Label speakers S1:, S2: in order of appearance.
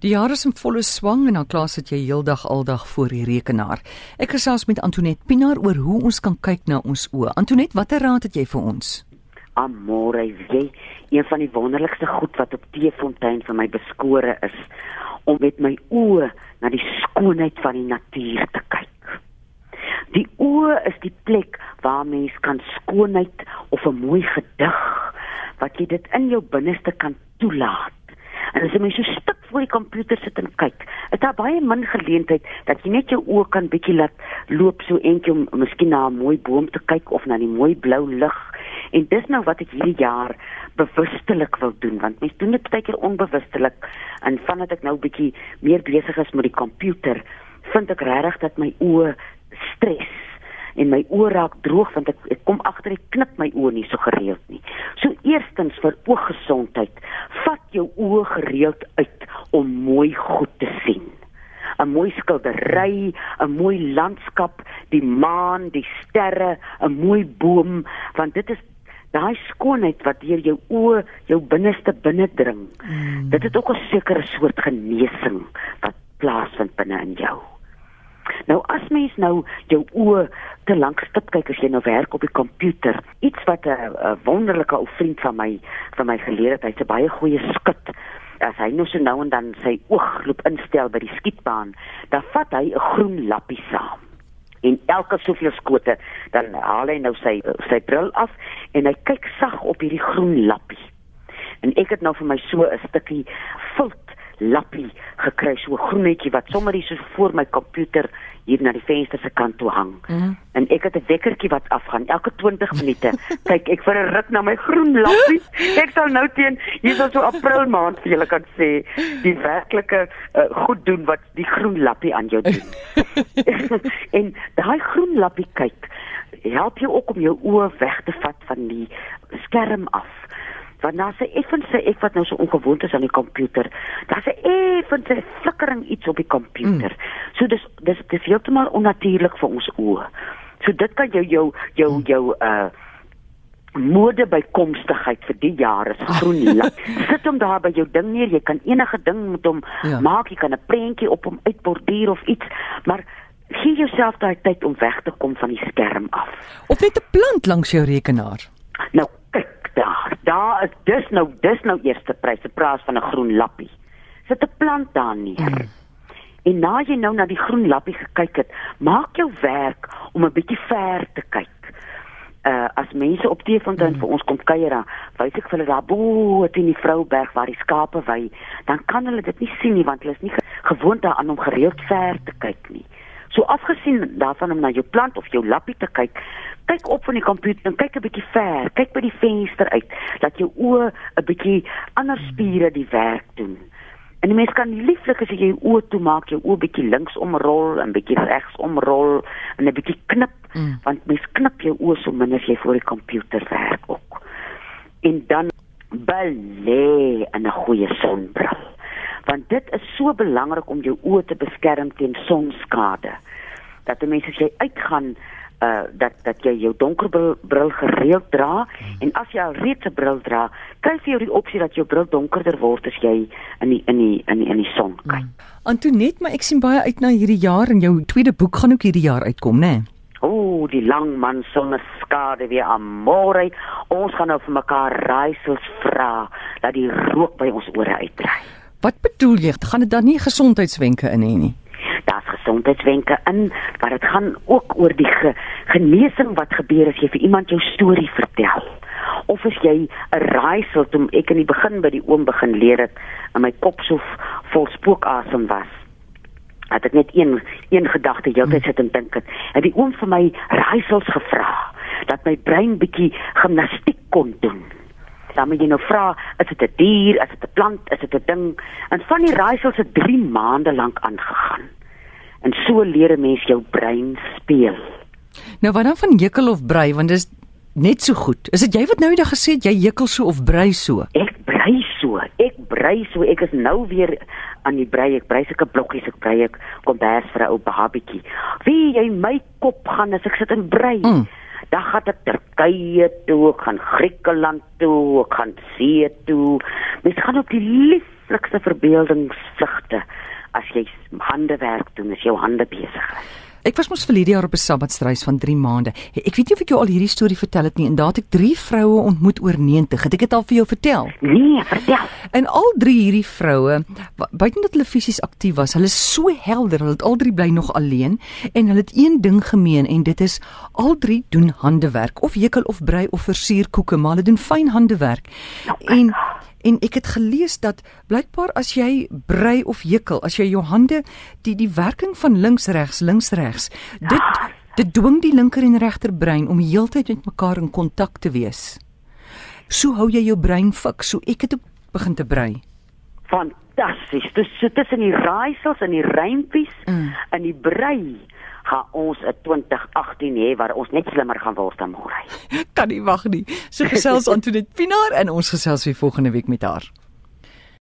S1: Die jaar is in volle swang en dan klaar sit jy heeldag aldag voor die rekenaar. Ek gesels met Antoinette Pinaar oor hoe ons kan kyk na ons oë. Antoinette, watter raad het jy vir ons?
S2: Amore, jy, een van die wonderlikste goed wat op Teefontein vir my beskore is om met my oë na die skoonheid van die natuur te kyk. Die oë is die plek waar mens kan skoonheid of 'n mooi gedig wat jy dit in jou binneste kan toelaat. En as jy mens so stuk voor die komputer sit en kyk, is daar baie min geleentheid dat jy net jou oë kan bietjie laat loop so eentjie om miskien na 'n mooi boom te kyk of na die mooi blou lug. En dis nou wat ek hierdie jaar bewustelik wil doen want mens doen dit baie keer onbewustelik en vandat ek nou bietjie meer besig is met die komputer, vind ek regtig dat my oë stres en my oë raak droog want ek, ek kom agter ek knip my oë nie so gereeld nie. So eerstens vir ooggesondheid, vat jou oë gereeld uit om mooi goed te sien. 'n Mooi skildery, 'n mooi landskap, die maan, die sterre, 'n mooi boom, want dit is daai skoonheid wat deur jou oë jou binneste binne dring. Mm. Dit het ook 'n sekere soort genesing wat plaasvind binne in jou. Nou as mens nou jou oë te lank stip kyk as jy nou werk op die komputer, iets wat 'n wonderlike ou vriend van my van my geleer het, hy's 'n baie goeie skut as hy nou so nou en dan sy oogloop instel by die skietbaan, dan vat hy 'n groen lappie saam. En elke soveel skote, dan haal hy nou sy sy bril af en hy kyk sag op hierdie groen lappie. En ek het nou vir my so 'n stukkie vilt lappie gekry, so 'n groenetjie wat sommer hier so voor my komputer hier na die venster se kant toe hang. Mm. En ek het 'n wekkertjie wat afgaan elke 20 minute. kyk ek vir 'n ruk na my groen lappies. Ek sal nou teen hier so so April maand vir julle kan sê die werklike uh, goed doen wat die groen lappie aan jou doen. en daai groen lappie kyk help jou ook om jou oë weg te vat van die skerm af want dan sê effens sê ek wat nou so ongewoond is aan die komputer. Daar's 'n effens 'n flikkering iets op die komputer. Mm. So dis dis dis heeltemal onnatuurlik vir ons oë. So dit kan jou jou jou mm. jou uh mode bykomstigheid vir die jare is groen lak. Sit hom daar by jou ding neer. Jy kan enige ding met hom ja. maak. Jy kan 'n prentjie op hom uitborduur of iets, maar gee jouself daai tyd om weg te kom van die skerm af.
S1: Of net 'n plant langs jou rekenaar.
S2: Daar. Is dis nou dis nou eerste prys, 'n prys van 'n groen lappie. Sit 'n plant daar neer. Mm. En nou jy nou na die groen lappie gekyk het, maak jou werk om 'n bietjie ver te kyk. Uh as mense op Teefontein mm. vir ons kom kuier, wys ek vir hulle daar bo teen die Vrouberg waar die skape wy, dan kan hulle dit nie sien nie want hulle is nie gewoond daaraan om gereeld ver te kyk nie. So afgesien daarvan om na jou plant of jou lappie te kyk, kyk op van die komputer en kyk 'n bietjie ver, kyk by die venster uit dat jou oë 'n bietjie ander spiere die werk doen. En die mens kan lieflik as jy jou oë toemaak, jou oë bietjie links omrol en bietjie regs omrol en 'n bietjie knip, mm. want mens knip jou oë so min as jy voor die komputer werk ook. En dan belê 'n goeie sonbril want dit is so belangrik om jou oë te beskerm teen sonskade. Dat mense as jy uitgaan uh dat dat jy jou donkerbril bril gereeld dra en as jy al reeds 'n bril dra, kry jy die opsie dat jou bril donkerder word as jy in die in die in die, in die son kyk. Hmm.
S1: Antoinette, maar ek sien baie uit na hierdie jaar en jou tweede boek gaan ook hierdie jaar uitkom, né? Nee?
S2: O, die lang man sonder skade weer amore. Ons gaan nou vir mekaar raaisels vra dat die rook by ons ore uitdry.
S1: Wat bedoel jy? Gaan dit dan nie gesondheidswenke in hê nie?
S2: Daar's gesondheidswenke in, maar dit gaan ook oor die ge genesing wat gebeur as jy vir iemand jou storie vertel. Of as jy 'n raaisel toe ek in die begin by die oom begin leer het en my kop so vol spookasem was. Het ek net een een gedagte heeltyd sit en dink het. Het die oom vir my raaisels gevra dat my brein bietjie gimnastiek kon doen dan moet jy nou vra, is dit 'n dier, is dit 'n plant, is dit 'n ding? En van die raaisels het 3 maande lank aangegaan. En so leer 'n mens jou brein speel.
S1: Nou wat dan van jekel of brei, want dis net so goed. Is dit jy wat nou eendag gesê het jy jekel so of brei so?
S2: Ek brei so. Ek brei so. Ek is nou weer aan die brei. Ek brei sulke blokkies, ek brei ek kombers vir 'n ou babietjie. Wie jy my kop gaan as ek sit en brei. Mm Dan gaan ek Turkye toe, ek gaan Griekeland toe, ek gaan see toe. Mens gaan op die lieflikste verbeeldingsvlugte as jy handewerk doen, as jou hande besig is.
S1: Ek was mos verlede jaar op 'n sabbatsreis van 3 maande. Ek weet nie of ek jou al hierdie storie vertel het nie. En daar het ek 3 vroue ontmoet oor 90. Het ek dit al vir jou vertel?
S2: Nee, vertel.
S1: En al 3 hierdie vroue, buiten dat hulle fisies aktief was, hulle is so helder. Hulle het al 3 bly nog alleen en hulle het een ding gemeen en dit is al 3 doen handewerk of hekel of brei of versier koeke, maar hulle doen fyn handewerk.
S2: Okay.
S1: En En ek het gelees dat blykbaar as jy brei of hekel, as jy jou hande die die werking van links regs links regs, dit dit dwing die linker en regter brein om heeltyd met mekaar in kontak te wees. So hou jy jou brein fik, so ek het begin te brei.
S2: Fantasties. Dis so tussen die raaisels en die rympies
S1: Mm.
S2: en die brei gaan ons 'n 2018 hê waar ons net slimmer gaan word dan môre.
S1: Kan nie wag nie. So gesels Antoinette Pinaar en ons gesels weer volgende week met haar.